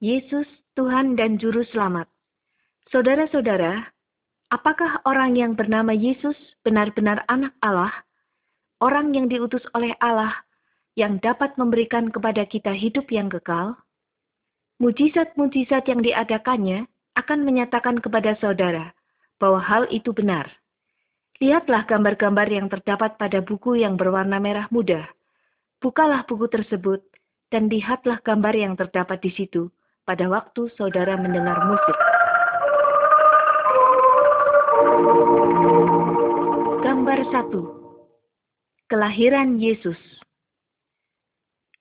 Yesus, Tuhan dan Juru Selamat. Saudara-saudara, apakah orang yang bernama Yesus benar-benar anak Allah? Orang yang diutus oleh Allah yang dapat memberikan kepada kita hidup yang kekal? Mujizat-mujizat yang diadakannya akan menyatakan kepada saudara bahwa hal itu benar. Lihatlah gambar-gambar yang terdapat pada buku yang berwarna merah muda. Bukalah buku tersebut dan lihatlah gambar yang terdapat di situ pada waktu saudara mendengar musik. Gambar 1 Kelahiran Yesus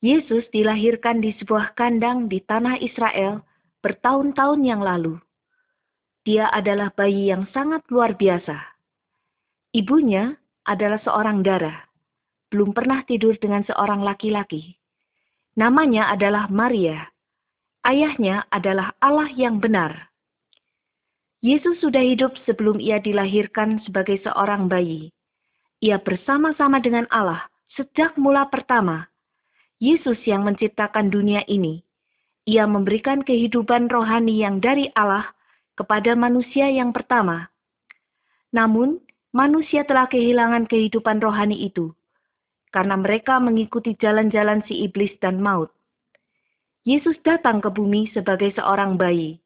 Yesus dilahirkan di sebuah kandang di tanah Israel bertahun-tahun yang lalu. Dia adalah bayi yang sangat luar biasa. Ibunya adalah seorang darah, belum pernah tidur dengan seorang laki-laki. Namanya adalah Maria. Ayahnya adalah Allah yang benar. Yesus sudah hidup sebelum ia dilahirkan sebagai seorang bayi. Ia bersama-sama dengan Allah sejak mula pertama Yesus yang menciptakan dunia ini. Ia memberikan kehidupan rohani yang dari Allah kepada manusia yang pertama. Namun, manusia telah kehilangan kehidupan rohani itu karena mereka mengikuti jalan-jalan si iblis dan maut. Yesus datang ke bumi sebagai seorang bayi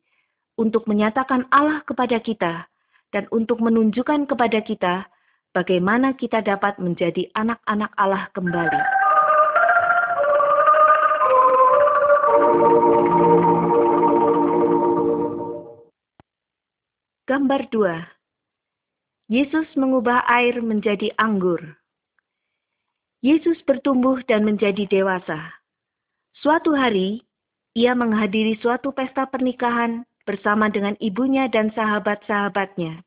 untuk menyatakan Allah kepada kita dan untuk menunjukkan kepada kita bagaimana kita dapat menjadi anak-anak Allah kembali. Gambar 2. Yesus mengubah air menjadi anggur. Yesus bertumbuh dan menjadi dewasa. Suatu hari, ia menghadiri suatu pesta pernikahan bersama dengan ibunya dan sahabat-sahabatnya.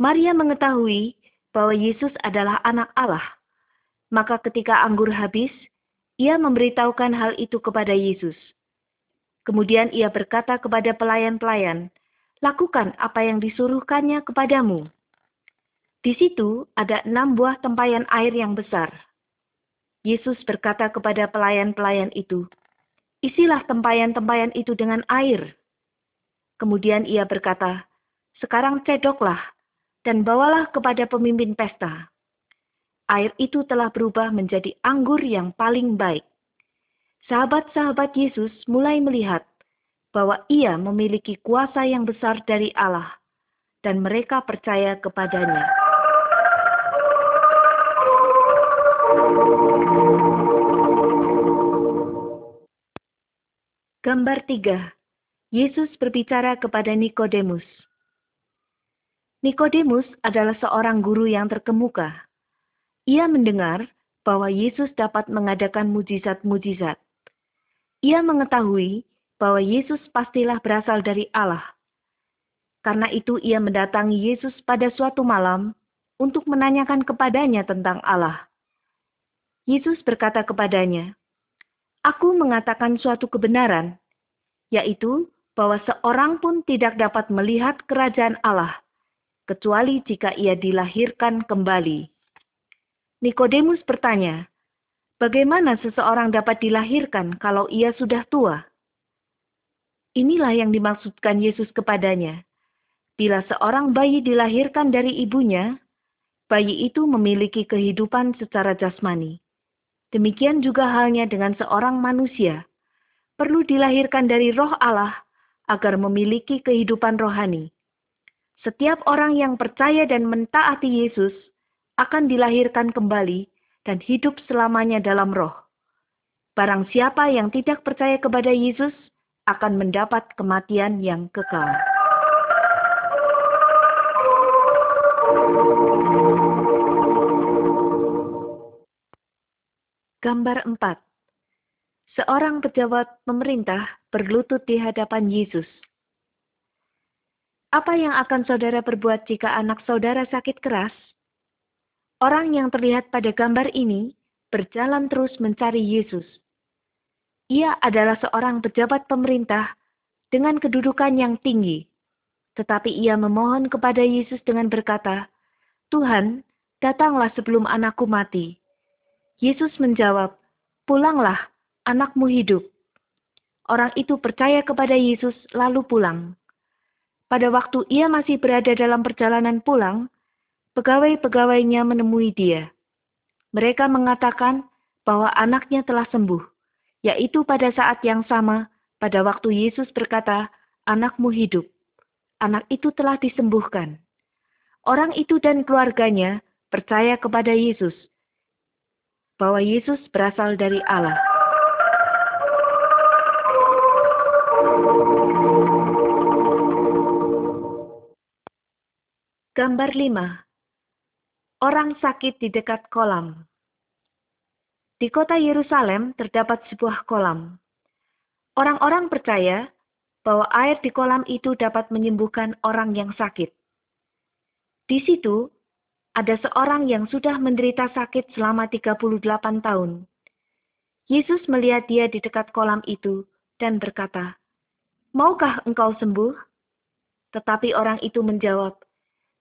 Maria mengetahui bahwa Yesus adalah anak Allah. Maka ketika anggur habis, ia memberitahukan hal itu kepada Yesus. Kemudian ia berkata kepada pelayan-pelayan, lakukan apa yang disuruhkannya kepadamu. Di situ ada enam buah tempayan air yang besar. Yesus berkata kepada pelayan-pelayan itu, Isilah tempayan-tempayan itu dengan air. Kemudian ia berkata, Sekarang cedoklah dan bawalah kepada pemimpin pesta. Air itu telah berubah menjadi anggur yang paling baik. Sahabat-sahabat Yesus mulai melihat bahwa ia memiliki kuasa yang besar dari Allah, dan mereka percaya kepadanya. Gambar 3. Yesus berbicara kepada Nikodemus. Nikodemus adalah seorang guru yang terkemuka. Ia mendengar bahwa Yesus dapat mengadakan mujizat-mujizat. Ia mengetahui bahwa Yesus pastilah berasal dari Allah. Karena itu ia mendatangi Yesus pada suatu malam untuk menanyakan kepadanya tentang Allah. Yesus berkata kepadanya, Aku mengatakan suatu kebenaran, yaitu bahwa seorang pun tidak dapat melihat kerajaan Allah, kecuali jika ia dilahirkan kembali. Nikodemus bertanya, Bagaimana seseorang dapat dilahirkan kalau ia sudah tua? Inilah yang dimaksudkan Yesus kepadanya. Bila seorang bayi dilahirkan dari ibunya, bayi itu memiliki kehidupan secara jasmani. Demikian juga halnya dengan seorang manusia. Perlu dilahirkan dari roh Allah agar memiliki kehidupan rohani. Setiap orang yang percaya dan mentaati Yesus akan dilahirkan kembali dan hidup selamanya dalam roh. Barang siapa yang tidak percaya kepada Yesus akan mendapat kematian yang kekal. Gambar 4. Seorang pejabat pemerintah berlutut di hadapan Yesus. Apa yang akan saudara perbuat jika anak saudara sakit keras? Orang yang terlihat pada gambar ini berjalan terus mencari Yesus. Ia adalah seorang pejabat pemerintah dengan kedudukan yang tinggi. Tetapi ia memohon kepada Yesus dengan berkata, Tuhan, datanglah sebelum anakku mati. Yesus menjawab, Pulanglah, anakmu hidup. orang itu percaya kepada Yesus lalu pulang. Pada waktu ia masih berada dalam perjalanan pulang, pegawai-pegawainya menemui dia. Mereka mengatakan bahwa anaknya telah sembuh, yaitu pada saat yang sama pada waktu Yesus berkata, "Anakmu hidup." Anak itu telah disembuhkan. Orang itu dan keluarganya percaya kepada Yesus, bahwa Yesus berasal dari Allah. Gambar 5. Orang sakit di dekat kolam. Di kota Yerusalem terdapat sebuah kolam. Orang-orang percaya bahwa air di kolam itu dapat menyembuhkan orang yang sakit. Di situ ada seorang yang sudah menderita sakit selama 38 tahun. Yesus melihat dia di dekat kolam itu dan berkata, "Maukah engkau sembuh?" Tetapi orang itu menjawab,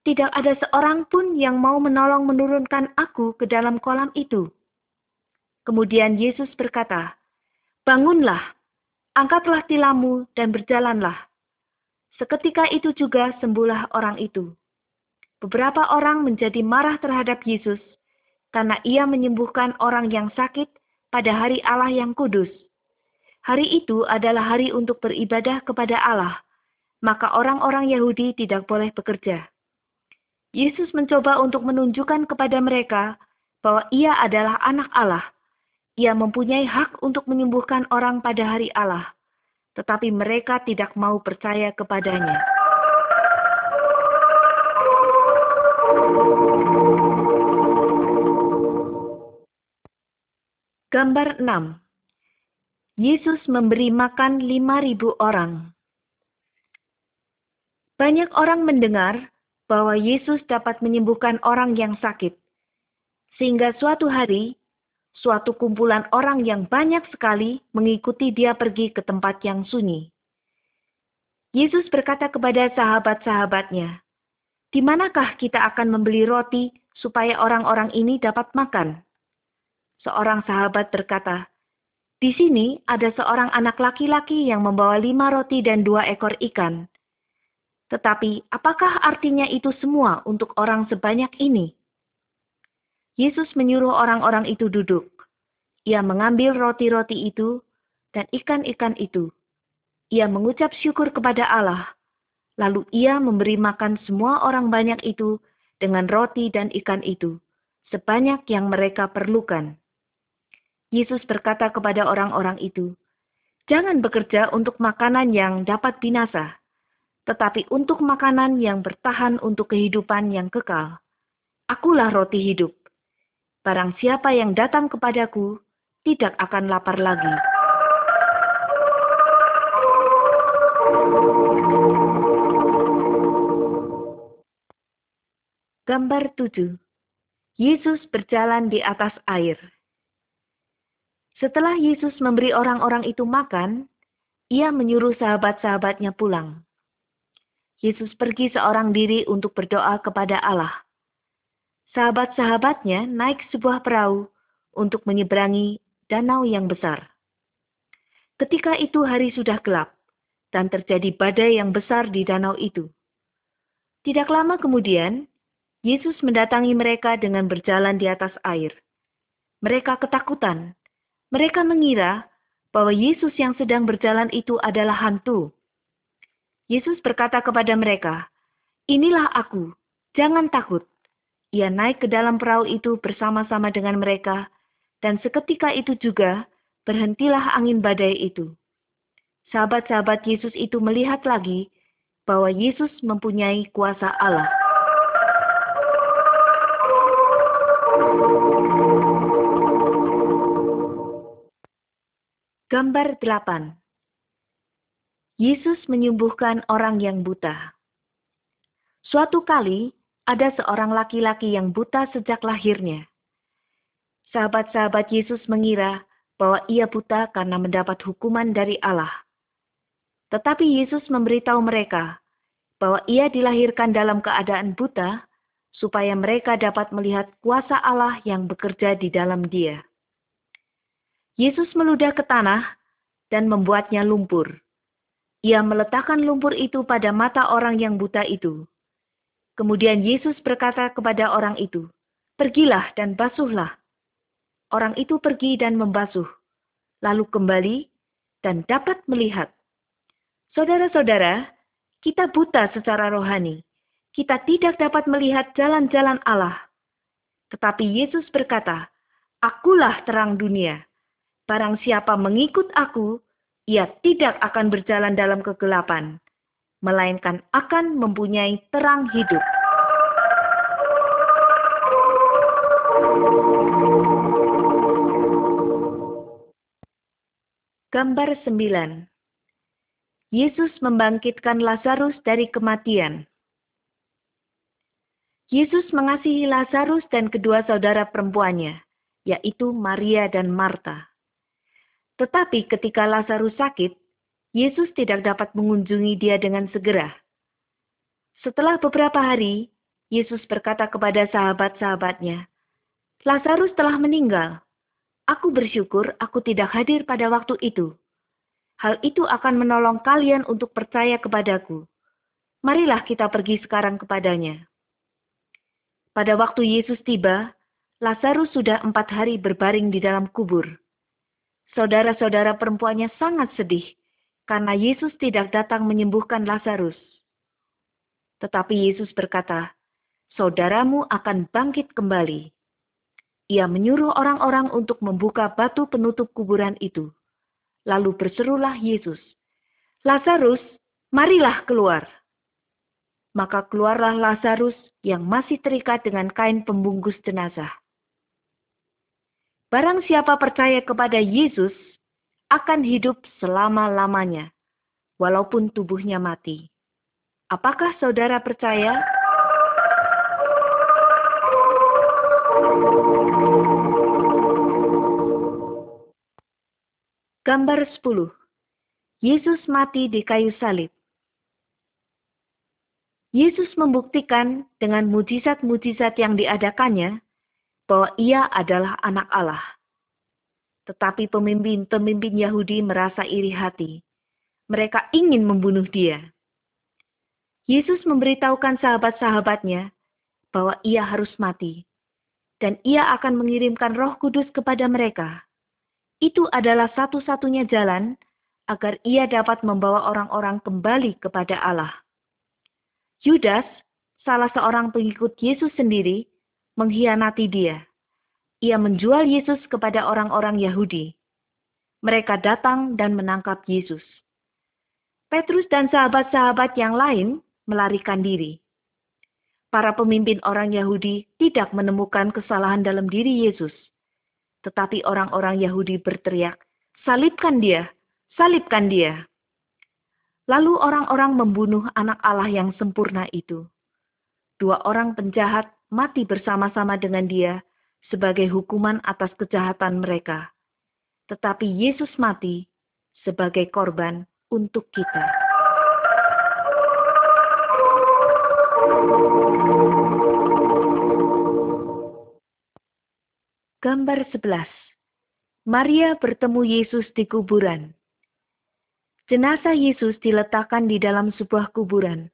tidak ada seorang pun yang mau menolong menurunkan aku ke dalam kolam itu. Kemudian Yesus berkata, Bangunlah, angkatlah tilammu dan berjalanlah. Seketika itu juga sembuhlah orang itu. Beberapa orang menjadi marah terhadap Yesus karena ia menyembuhkan orang yang sakit pada hari Allah yang kudus. Hari itu adalah hari untuk beribadah kepada Allah, maka orang-orang Yahudi tidak boleh bekerja. Yesus mencoba untuk menunjukkan kepada mereka bahwa ia adalah anak Allah. Ia mempunyai hak untuk menyembuhkan orang pada hari Allah, tetapi mereka tidak mau percaya kepadanya. Gambar 6 Yesus memberi makan 5.000 orang. Banyak orang mendengar bahwa Yesus dapat menyembuhkan orang yang sakit. Sehingga suatu hari, suatu kumpulan orang yang banyak sekali mengikuti dia pergi ke tempat yang sunyi. Yesus berkata kepada sahabat-sahabatnya, "Di manakah kita akan membeli roti supaya orang-orang ini dapat makan?" Seorang sahabat berkata, "Di sini ada seorang anak laki-laki yang membawa lima roti dan dua ekor ikan. Tetapi apakah artinya itu semua untuk orang sebanyak ini? Yesus menyuruh orang-orang itu duduk. Ia mengambil roti-roti itu dan ikan-ikan itu. Ia mengucap syukur kepada Allah. Lalu ia memberi makan semua orang banyak itu dengan roti dan ikan itu, sebanyak yang mereka perlukan. Yesus berkata kepada orang-orang itu, "Jangan bekerja untuk makanan yang dapat binasa, tetapi untuk makanan yang bertahan untuk kehidupan yang kekal. Akulah roti hidup. Barang siapa yang datang kepadaku tidak akan lapar lagi. Gambar 7. Yesus berjalan di atas air. Setelah Yesus memberi orang-orang itu makan, ia menyuruh sahabat-sahabatnya pulang. Yesus pergi seorang diri untuk berdoa kepada Allah. Sahabat-sahabatnya naik sebuah perahu untuk menyeberangi danau yang besar. Ketika itu hari sudah gelap dan terjadi badai yang besar di danau itu. Tidak lama kemudian, Yesus mendatangi mereka dengan berjalan di atas air. Mereka ketakutan. Mereka mengira bahwa Yesus yang sedang berjalan itu adalah hantu. Yesus berkata kepada mereka, Inilah aku, jangan takut. Ia naik ke dalam perahu itu bersama-sama dengan mereka, dan seketika itu juga berhentilah angin badai itu. Sahabat-sahabat Yesus itu melihat lagi bahwa Yesus mempunyai kuasa Allah. Gambar 8 Yesus menyembuhkan orang yang buta. Suatu kali, ada seorang laki-laki yang buta sejak lahirnya. Sahabat-sahabat Yesus mengira bahwa ia buta karena mendapat hukuman dari Allah. Tetapi Yesus memberitahu mereka bahwa ia dilahirkan dalam keadaan buta, supaya mereka dapat melihat kuasa Allah yang bekerja di dalam dia. Yesus meludah ke tanah dan membuatnya lumpur. Ia meletakkan lumpur itu pada mata orang yang buta itu. Kemudian Yesus berkata kepada orang itu, "Pergilah dan basuhlah." Orang itu pergi dan membasuh, lalu kembali dan dapat melihat. Saudara-saudara, kita buta secara rohani. Kita tidak dapat melihat jalan-jalan Allah. Tetapi Yesus berkata, Akulah terang dunia. Barang siapa mengikut aku, ia tidak akan berjalan dalam kegelapan, melainkan akan mempunyai terang hidup. Gambar 9 Yesus membangkitkan Lazarus dari kematian. Yesus mengasihi Lazarus dan kedua saudara perempuannya, yaitu Maria dan Marta. Tetapi ketika Lazarus sakit, Yesus tidak dapat mengunjungi dia dengan segera. Setelah beberapa hari, Yesus berkata kepada sahabat-sahabatnya, "Lazarus telah meninggal. Aku bersyukur aku tidak hadir pada waktu itu." Hal itu akan menolong kalian untuk percaya kepadaku. Marilah kita pergi sekarang kepadanya. Pada waktu Yesus tiba, Lazarus sudah empat hari berbaring di dalam kubur. Saudara-saudara perempuannya sangat sedih karena Yesus tidak datang menyembuhkan Lazarus. Tetapi Yesus berkata, "Saudaramu akan bangkit kembali." Ia menyuruh orang-orang untuk membuka batu penutup kuburan itu. Lalu berserulah Yesus, Lazarus, marilah keluar. Maka keluarlah Lazarus yang masih terikat dengan kain pembungkus jenazah. Barang siapa percaya kepada Yesus akan hidup selama-lamanya, walaupun tubuhnya mati. Apakah saudara percaya? Gambar 10. Yesus mati di kayu salib. Yesus membuktikan dengan mujizat-mujizat yang diadakannya bahwa ia adalah anak Allah. Tetapi pemimpin-pemimpin Yahudi merasa iri hati. Mereka ingin membunuh dia. Yesus memberitahukan sahabat-sahabatnya bahwa ia harus mati, dan ia akan mengirimkan roh kudus kepada mereka itu adalah satu-satunya jalan agar ia dapat membawa orang-orang kembali kepada Allah. Yudas, salah seorang pengikut Yesus sendiri, mengkhianati dia. Ia menjual Yesus kepada orang-orang Yahudi. Mereka datang dan menangkap Yesus. Petrus dan sahabat-sahabat yang lain melarikan diri. Para pemimpin orang Yahudi tidak menemukan kesalahan dalam diri Yesus tetapi orang-orang Yahudi berteriak, "Salibkan dia! Salibkan dia!" Lalu orang-orang membunuh anak Allah yang sempurna itu. Dua orang penjahat mati bersama-sama dengan dia sebagai hukuman atas kejahatan mereka. Tetapi Yesus mati sebagai korban untuk kita. Gambar 11. Maria bertemu Yesus di kuburan. Jenazah Yesus diletakkan di dalam sebuah kuburan.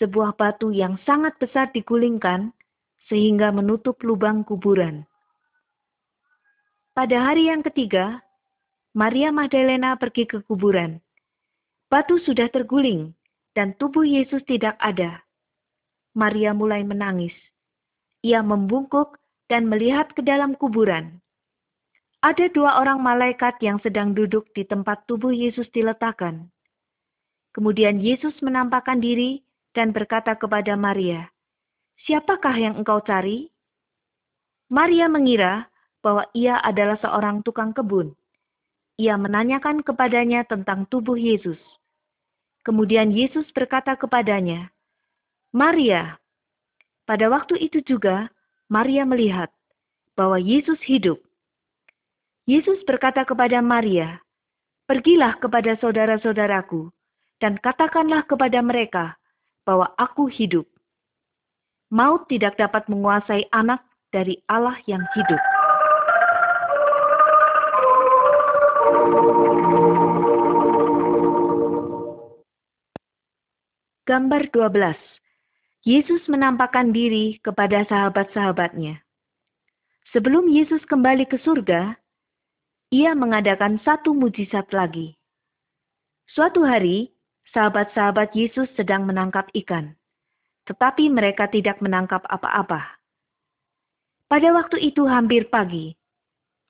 Sebuah batu yang sangat besar digulingkan sehingga menutup lubang kuburan. Pada hari yang ketiga, Maria Magdalena pergi ke kuburan. Batu sudah terguling dan tubuh Yesus tidak ada. Maria mulai menangis. Ia membungkuk dan melihat ke dalam kuburan. Ada dua orang malaikat yang sedang duduk di tempat tubuh Yesus diletakkan. Kemudian Yesus menampakkan diri dan berkata kepada Maria, "Siapakah yang engkau cari?" Maria mengira bahwa ia adalah seorang tukang kebun. Ia menanyakan kepadanya tentang tubuh Yesus. Kemudian Yesus berkata kepadanya, "Maria." Pada waktu itu juga Maria melihat bahwa Yesus hidup. Yesus berkata kepada Maria, "Pergilah kepada saudara-saudaraku dan katakanlah kepada mereka bahwa Aku hidup." Maut tidak dapat menguasai anak dari Allah yang hidup. Gambar 12. Yesus menampakkan diri kepada sahabat-sahabatnya. Sebelum Yesus kembali ke surga, ia mengadakan satu mujizat lagi. Suatu hari, sahabat-sahabat Yesus sedang menangkap ikan tetapi mereka tidak menangkap apa-apa. Pada waktu itu hampir pagi,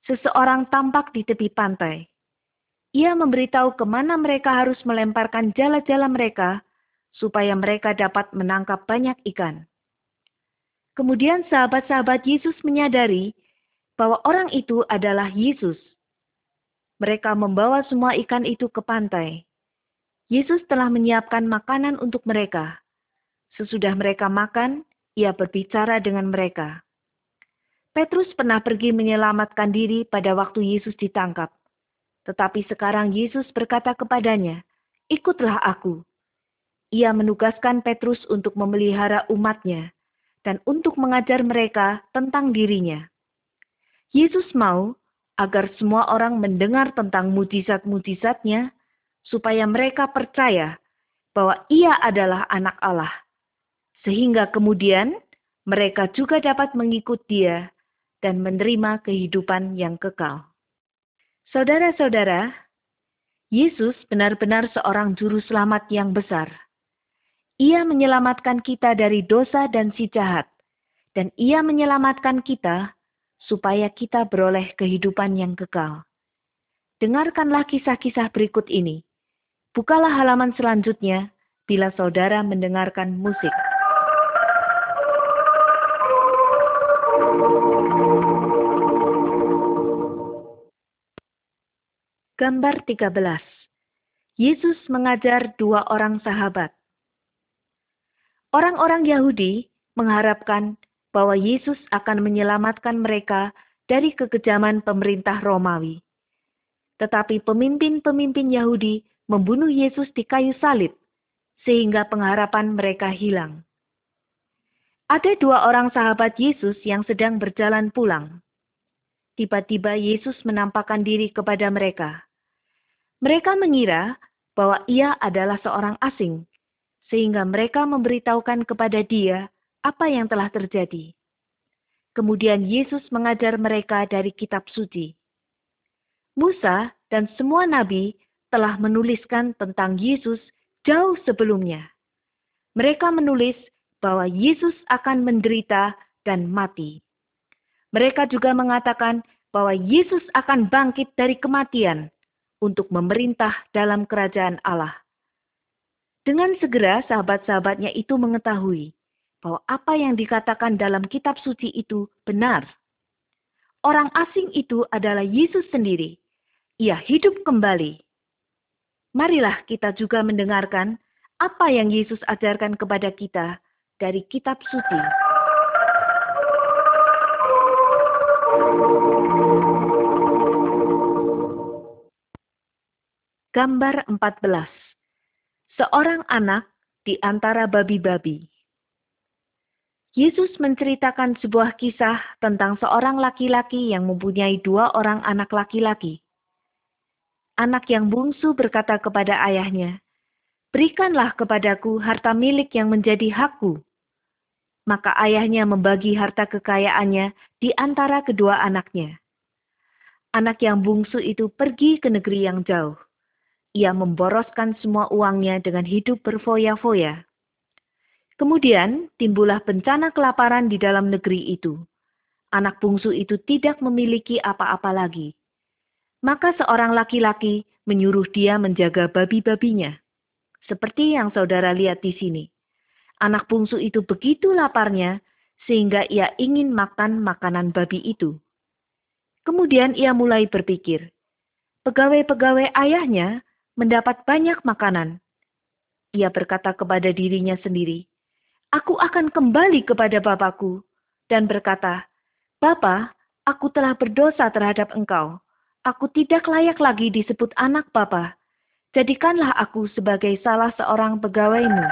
seseorang tampak di tepi pantai. Ia memberitahu ke mana mereka harus melemparkan jala-jala mereka supaya mereka dapat menangkap banyak ikan. Kemudian sahabat-sahabat Yesus menyadari bahwa orang itu adalah Yesus. Mereka membawa semua ikan itu ke pantai. Yesus telah menyiapkan makanan untuk mereka. Sesudah mereka makan, ia berbicara dengan mereka. Petrus pernah pergi menyelamatkan diri pada waktu Yesus ditangkap. Tetapi sekarang Yesus berkata kepadanya, "Ikutlah aku." Ia menugaskan Petrus untuk memelihara umatnya dan untuk mengajar mereka tentang dirinya. Yesus mau agar semua orang mendengar tentang mujizat-mujizatnya, supaya mereka percaya bahwa ia adalah anak Allah. Sehingga kemudian mereka juga dapat mengikut dia dan menerima kehidupan yang kekal. Saudara-saudara, Yesus benar-benar seorang juru selamat yang besar ia menyelamatkan kita dari dosa dan si jahat, dan Ia menyelamatkan kita supaya kita beroleh kehidupan yang kekal. Dengarkanlah kisah-kisah berikut ini. Bukalah halaman selanjutnya bila saudara mendengarkan musik. Gambar 13 Yesus mengajar dua orang sahabat. Orang-orang Yahudi mengharapkan bahwa Yesus akan menyelamatkan mereka dari kekejaman pemerintah Romawi. Tetapi pemimpin-pemimpin Yahudi membunuh Yesus di kayu salib, sehingga pengharapan mereka hilang. Ada dua orang sahabat Yesus yang sedang berjalan pulang. Tiba-tiba Yesus menampakkan diri kepada mereka. Mereka mengira bahwa ia adalah seorang asing sehingga mereka memberitahukan kepada dia apa yang telah terjadi. Kemudian Yesus mengajar mereka dari kitab suci. Musa dan semua nabi telah menuliskan tentang Yesus jauh sebelumnya. Mereka menulis bahwa Yesus akan menderita dan mati. Mereka juga mengatakan bahwa Yesus akan bangkit dari kematian untuk memerintah dalam kerajaan Allah. Dengan segera sahabat-sahabatnya itu mengetahui bahwa apa yang dikatakan dalam kitab suci itu benar. Orang asing itu adalah Yesus sendiri. Ia hidup kembali. Marilah kita juga mendengarkan apa yang Yesus ajarkan kepada kita dari kitab suci. Gambar 14 seorang anak di antara babi-babi. Yesus menceritakan sebuah kisah tentang seorang laki-laki yang mempunyai dua orang anak laki-laki. Anak yang bungsu berkata kepada ayahnya, "Berikanlah kepadaku harta milik yang menjadi hakku." Maka ayahnya membagi harta kekayaannya di antara kedua anaknya. Anak yang bungsu itu pergi ke negeri yang jauh ia memboroskan semua uangnya dengan hidup berfoya-foya. Kemudian timbullah bencana kelaparan di dalam negeri itu. Anak bungsu itu tidak memiliki apa-apa lagi. Maka seorang laki-laki menyuruh dia menjaga babi-babinya. Seperti yang saudara lihat di sini. Anak bungsu itu begitu laparnya sehingga ia ingin makan makanan babi itu. Kemudian ia mulai berpikir, pegawai-pegawai ayahnya mendapat banyak makanan. Ia berkata kepada dirinya sendiri, Aku akan kembali kepada Bapakku, dan berkata, Bapa, aku telah berdosa terhadap engkau. Aku tidak layak lagi disebut anak Bapa. Jadikanlah aku sebagai salah seorang pegawaimu.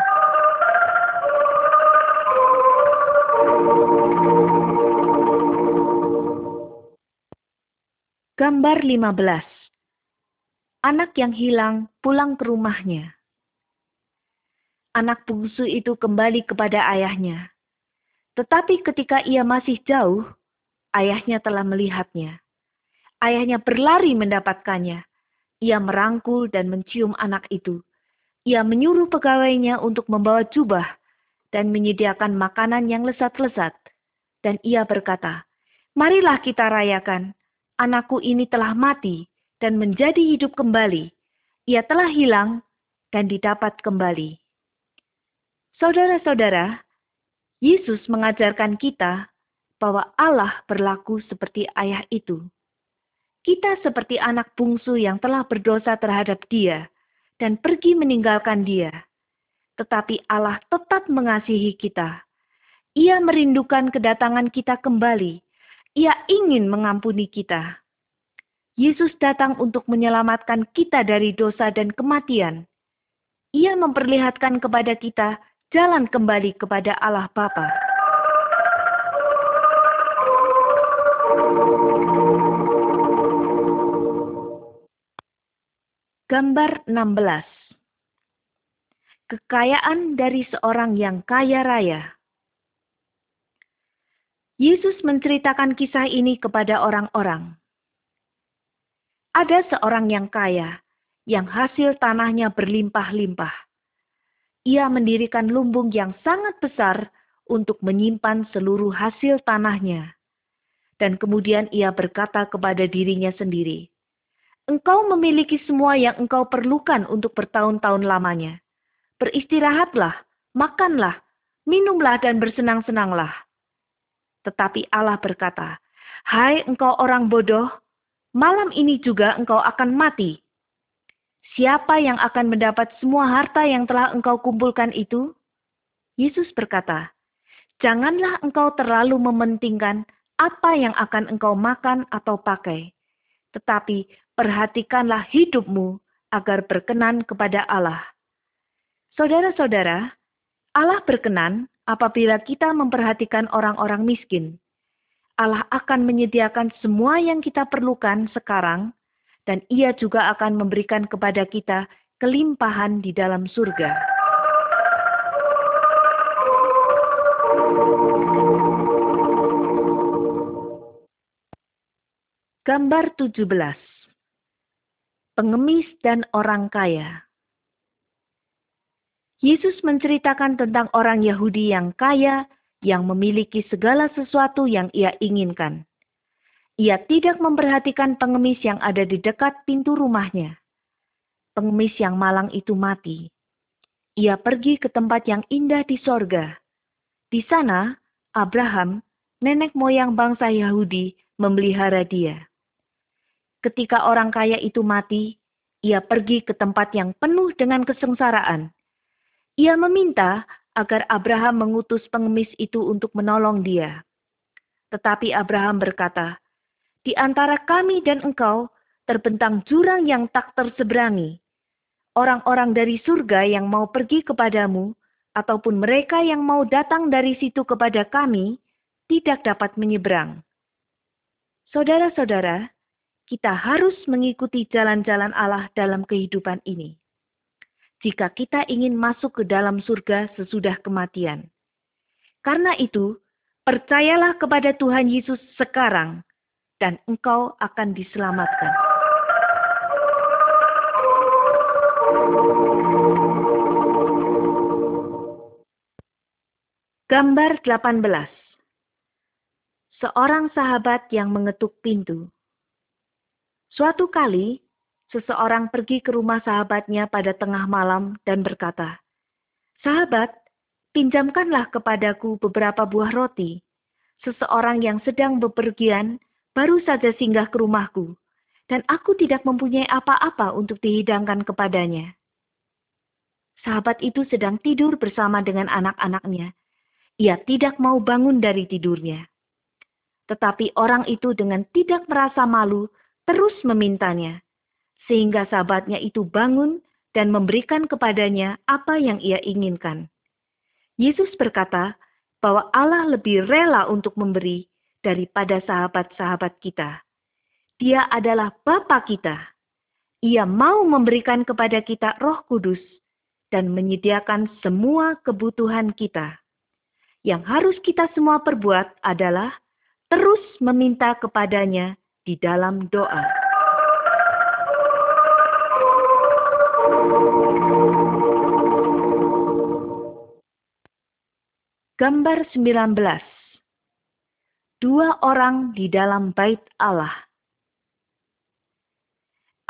Gambar 15 anak yang hilang pulang ke rumahnya. anak bungsu itu kembali kepada ayahnya. Tetapi ketika ia masih jauh, ayahnya telah melihatnya. Ayahnya berlari mendapatkannya. Ia merangkul dan mencium anak itu. Ia menyuruh pegawainya untuk membawa jubah dan menyediakan makanan yang lesat-lesat. Dan ia berkata, Marilah kita rayakan, anakku ini telah mati dan menjadi hidup kembali. Ia telah hilang dan didapat kembali. Saudara-saudara, Yesus mengajarkan kita bahwa Allah berlaku seperti ayah itu. Kita seperti anak bungsu yang telah berdosa terhadap Dia dan pergi meninggalkan Dia. Tetapi Allah tetap mengasihi kita. Ia merindukan kedatangan kita kembali. Ia ingin mengampuni kita. Yesus datang untuk menyelamatkan kita dari dosa dan kematian. Ia memperlihatkan kepada kita jalan kembali kepada Allah Bapa. Gambar 16 Kekayaan dari seorang yang kaya raya Yesus menceritakan kisah ini kepada orang-orang. Ada seorang yang kaya, yang hasil tanahnya berlimpah-limpah ia mendirikan lumbung yang sangat besar untuk menyimpan seluruh hasil tanahnya. Dan kemudian ia berkata kepada dirinya sendiri, Engkau memiliki semua yang engkau perlukan untuk bertahun-tahun lamanya. Beristirahatlah, makanlah, minumlah dan bersenang-senanglah. Tetapi Allah berkata, Hai engkau orang bodoh, malam ini juga engkau akan mati Siapa yang akan mendapat semua harta yang telah engkau kumpulkan itu? Yesus berkata, Janganlah engkau terlalu mementingkan apa yang akan engkau makan atau pakai, tetapi perhatikanlah hidupmu agar berkenan kepada Allah. Saudara-saudara, Allah berkenan apabila kita memperhatikan orang-orang miskin. Allah akan menyediakan semua yang kita perlukan sekarang dan ia juga akan memberikan kepada kita kelimpahan di dalam surga. Gambar 17 Pengemis dan orang kaya Yesus menceritakan tentang orang Yahudi yang kaya yang memiliki segala sesuatu yang ia inginkan. Ia tidak memperhatikan pengemis yang ada di dekat pintu rumahnya. Pengemis yang malang itu mati. Ia pergi ke tempat yang indah di sorga. Di sana, Abraham, nenek moyang bangsa Yahudi, memelihara dia. Ketika orang kaya itu mati, ia pergi ke tempat yang penuh dengan kesengsaraan. Ia meminta agar Abraham mengutus pengemis itu untuk menolong dia. Tetapi Abraham berkata, di antara kami dan engkau terbentang jurang yang tak terseberangi. Orang-orang dari surga yang mau pergi kepadamu, ataupun mereka yang mau datang dari situ kepada kami, tidak dapat menyeberang. Saudara-saudara, kita harus mengikuti jalan-jalan Allah dalam kehidupan ini. Jika kita ingin masuk ke dalam surga sesudah kematian. Karena itu, percayalah kepada Tuhan Yesus sekarang dan engkau akan diselamatkan. Gambar 18 Seorang sahabat yang mengetuk pintu. Suatu kali, seseorang pergi ke rumah sahabatnya pada tengah malam dan berkata, Sahabat, pinjamkanlah kepadaku beberapa buah roti. Seseorang yang sedang bepergian baru saja singgah ke rumahku, dan aku tidak mempunyai apa-apa untuk dihidangkan kepadanya. Sahabat itu sedang tidur bersama dengan anak-anaknya. Ia tidak mau bangun dari tidurnya. Tetapi orang itu dengan tidak merasa malu terus memintanya, sehingga sahabatnya itu bangun dan memberikan kepadanya apa yang ia inginkan. Yesus berkata bahwa Allah lebih rela untuk memberi daripada sahabat-sahabat kita. Dia adalah Bapa kita. Ia mau memberikan kepada kita Roh Kudus, dan menyediakan semua kebutuhan kita. Yang harus kita semua perbuat adalah terus meminta kepadanya di dalam doa. Gambar 19 Dua orang di dalam bait Allah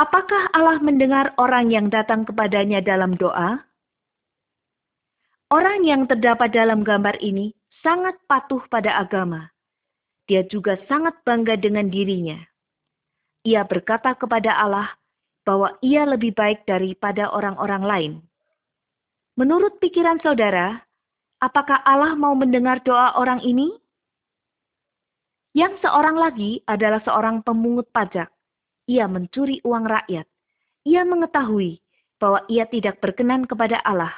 Apakah Allah mendengar orang yang datang kepadanya dalam doa? Orang yang terdapat dalam gambar ini sangat patuh pada agama. Dia juga sangat bangga dengan dirinya. Ia berkata kepada Allah bahwa ia lebih baik daripada orang-orang lain. Menurut pikiran saudara, Apakah Allah mau mendengar doa orang ini? Yang seorang lagi adalah seorang pemungut pajak. Ia mencuri uang rakyat. Ia mengetahui bahwa ia tidak berkenan kepada Allah.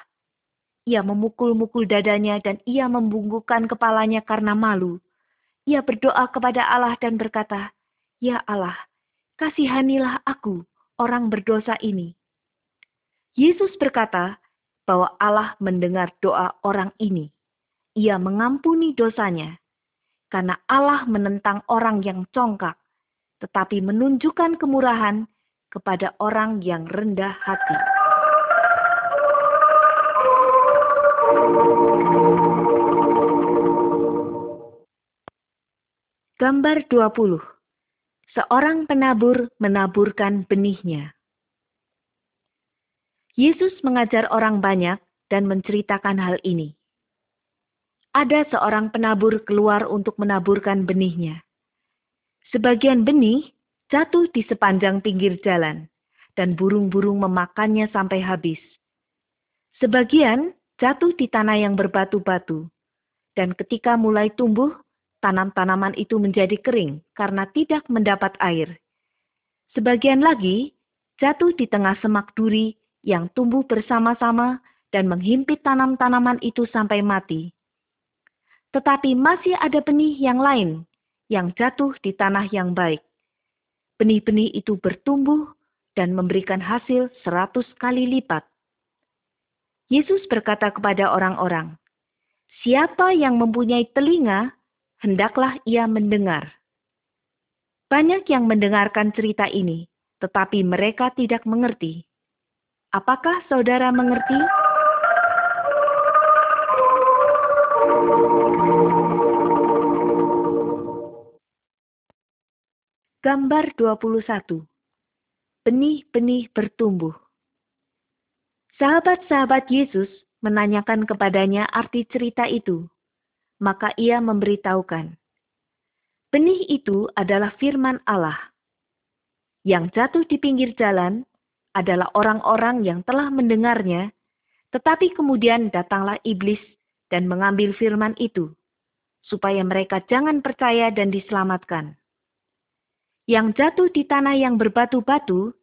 Ia memukul-mukul dadanya dan ia membungkukkan kepalanya karena malu. Ia berdoa kepada Allah dan berkata, Ya Allah, kasihanilah aku, orang berdosa ini. Yesus berkata, bahwa Allah mendengar doa orang ini. Ia mengampuni dosanya, karena Allah menentang orang yang congkak, tetapi menunjukkan kemurahan kepada orang yang rendah hati. Gambar 20 Seorang penabur menaburkan benihnya. Yesus mengajar orang banyak dan menceritakan hal ini. Ada seorang penabur keluar untuk menaburkan benihnya. Sebagian benih jatuh di sepanjang pinggir jalan, dan burung-burung memakannya sampai habis. Sebagian jatuh di tanah yang berbatu-batu, dan ketika mulai tumbuh, tanam-tanaman itu menjadi kering karena tidak mendapat air. Sebagian lagi jatuh di tengah semak duri yang tumbuh bersama-sama dan menghimpit tanam-tanaman itu sampai mati. Tetapi masih ada benih yang lain yang jatuh di tanah yang baik. Benih-benih itu bertumbuh dan memberikan hasil seratus kali lipat. Yesus berkata kepada orang-orang, Siapa yang mempunyai telinga, hendaklah ia mendengar. Banyak yang mendengarkan cerita ini, tetapi mereka tidak mengerti. Apakah saudara mengerti? Gambar 21. Benih-benih bertumbuh. Sahabat-sahabat Yesus menanyakan kepadanya arti cerita itu. Maka ia memberitahukan. Benih itu adalah firman Allah. Yang jatuh di pinggir jalan adalah orang-orang yang telah mendengarnya, tetapi kemudian datanglah iblis dan mengambil firman itu, supaya mereka jangan percaya dan diselamatkan. Yang jatuh di tanah yang berbatu-batu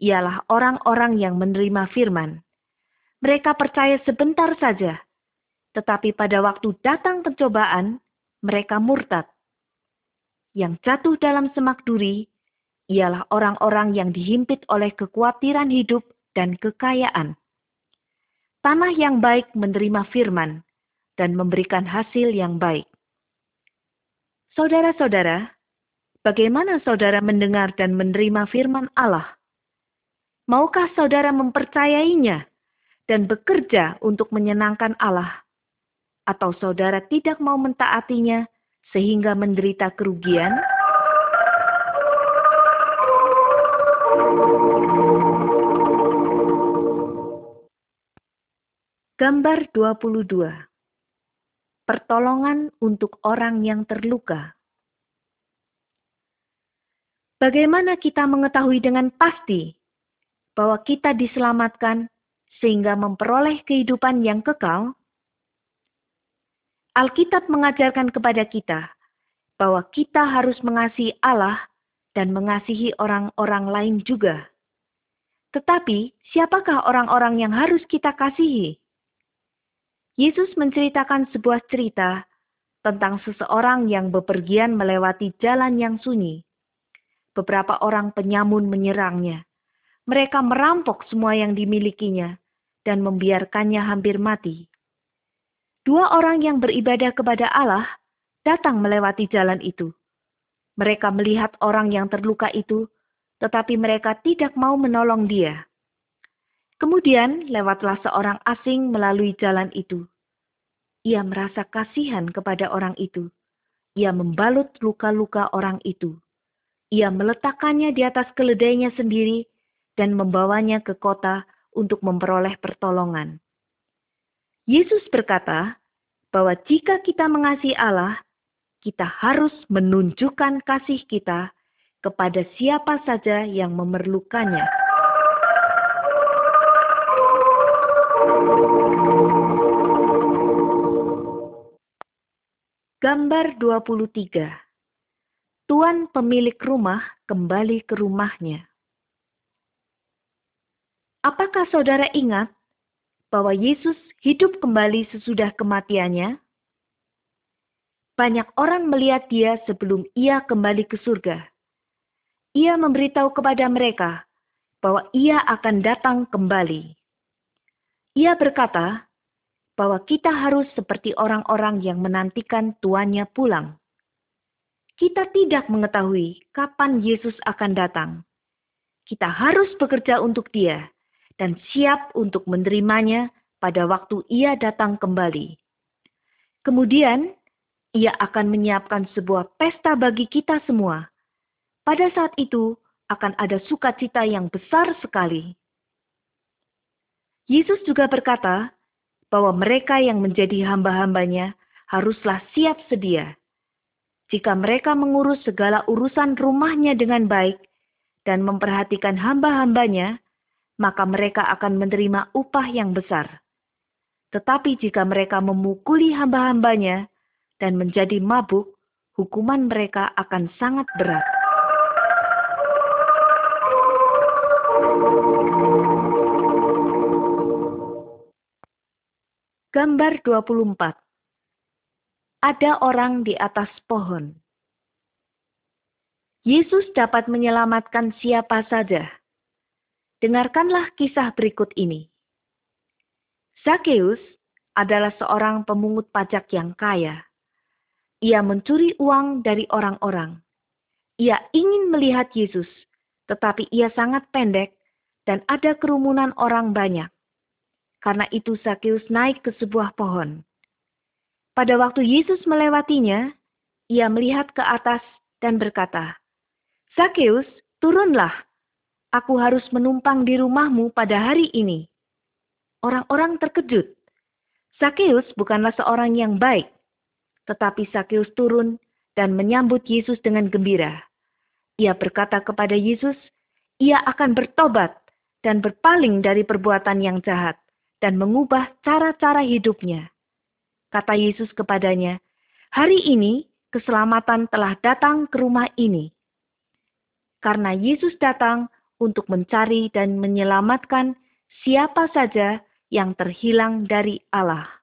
ialah orang-orang yang menerima firman. Mereka percaya sebentar saja, tetapi pada waktu datang pencobaan, mereka murtad. Yang jatuh dalam semak duri ialah orang-orang yang dihimpit oleh kekhawatiran hidup dan kekayaan. Tanah yang baik menerima firman dan memberikan hasil yang baik. Saudara-saudara, bagaimana saudara mendengar dan menerima firman Allah? Maukah saudara mempercayainya dan bekerja untuk menyenangkan Allah? Atau saudara tidak mau mentaatinya sehingga menderita kerugian? Gambar 22 Pertolongan untuk orang yang terluka Bagaimana kita mengetahui dengan pasti bahwa kita diselamatkan sehingga memperoleh kehidupan yang kekal? Alkitab mengajarkan kepada kita bahwa kita harus mengasihi Allah dan mengasihi orang-orang lain juga. Tetapi, siapakah orang-orang yang harus kita kasihi? Yesus menceritakan sebuah cerita tentang seseorang yang bepergian melewati jalan yang sunyi. Beberapa orang penyamun menyerangnya. Mereka merampok semua yang dimilikinya dan membiarkannya hampir mati. Dua orang yang beribadah kepada Allah datang melewati jalan itu. Mereka melihat orang yang terluka itu, tetapi mereka tidak mau menolong dia. Kemudian lewatlah seorang asing melalui jalan itu. Ia merasa kasihan kepada orang itu. Ia membalut luka-luka orang itu ia meletakkannya di atas keledainya sendiri dan membawanya ke kota untuk memperoleh pertolongan. Yesus berkata bahwa jika kita mengasihi Allah, kita harus menunjukkan kasih kita kepada siapa saja yang memerlukannya. Gambar 23 tuan pemilik rumah kembali ke rumahnya. Apakah saudara ingat bahwa Yesus hidup kembali sesudah kematiannya? Banyak orang melihat dia sebelum ia kembali ke surga. Ia memberitahu kepada mereka bahwa ia akan datang kembali. Ia berkata bahwa kita harus seperti orang-orang yang menantikan tuannya pulang kita tidak mengetahui kapan Yesus akan datang. Kita harus bekerja untuk Dia dan siap untuk menerimanya pada waktu Ia datang kembali. Kemudian, Ia akan menyiapkan sebuah pesta bagi kita semua. Pada saat itu, akan ada sukacita yang besar sekali. Yesus juga berkata bahwa mereka yang menjadi hamba-hambanya haruslah siap sedia jika mereka mengurus segala urusan rumahnya dengan baik dan memperhatikan hamba-hambanya, maka mereka akan menerima upah yang besar. Tetapi jika mereka memukuli hamba-hambanya dan menjadi mabuk, hukuman mereka akan sangat berat. Gambar 24 ada orang di atas pohon. Yesus dapat menyelamatkan siapa saja. Dengarkanlah kisah berikut ini. Zakheus adalah seorang pemungut pajak yang kaya. Ia mencuri uang dari orang-orang. Ia ingin melihat Yesus, tetapi ia sangat pendek dan ada kerumunan orang banyak. Karena itu Zakheus naik ke sebuah pohon. Pada waktu Yesus melewatinya, ia melihat ke atas dan berkata, Zakheus, turunlah. Aku harus menumpang di rumahmu pada hari ini. Orang-orang terkejut. Zakheus bukanlah seorang yang baik. Tetapi Zakheus turun dan menyambut Yesus dengan gembira. Ia berkata kepada Yesus, ia akan bertobat dan berpaling dari perbuatan yang jahat dan mengubah cara-cara hidupnya. Kata Yesus kepadanya, hari ini keselamatan telah datang ke rumah ini. Karena Yesus datang untuk mencari dan menyelamatkan siapa saja yang terhilang dari Allah.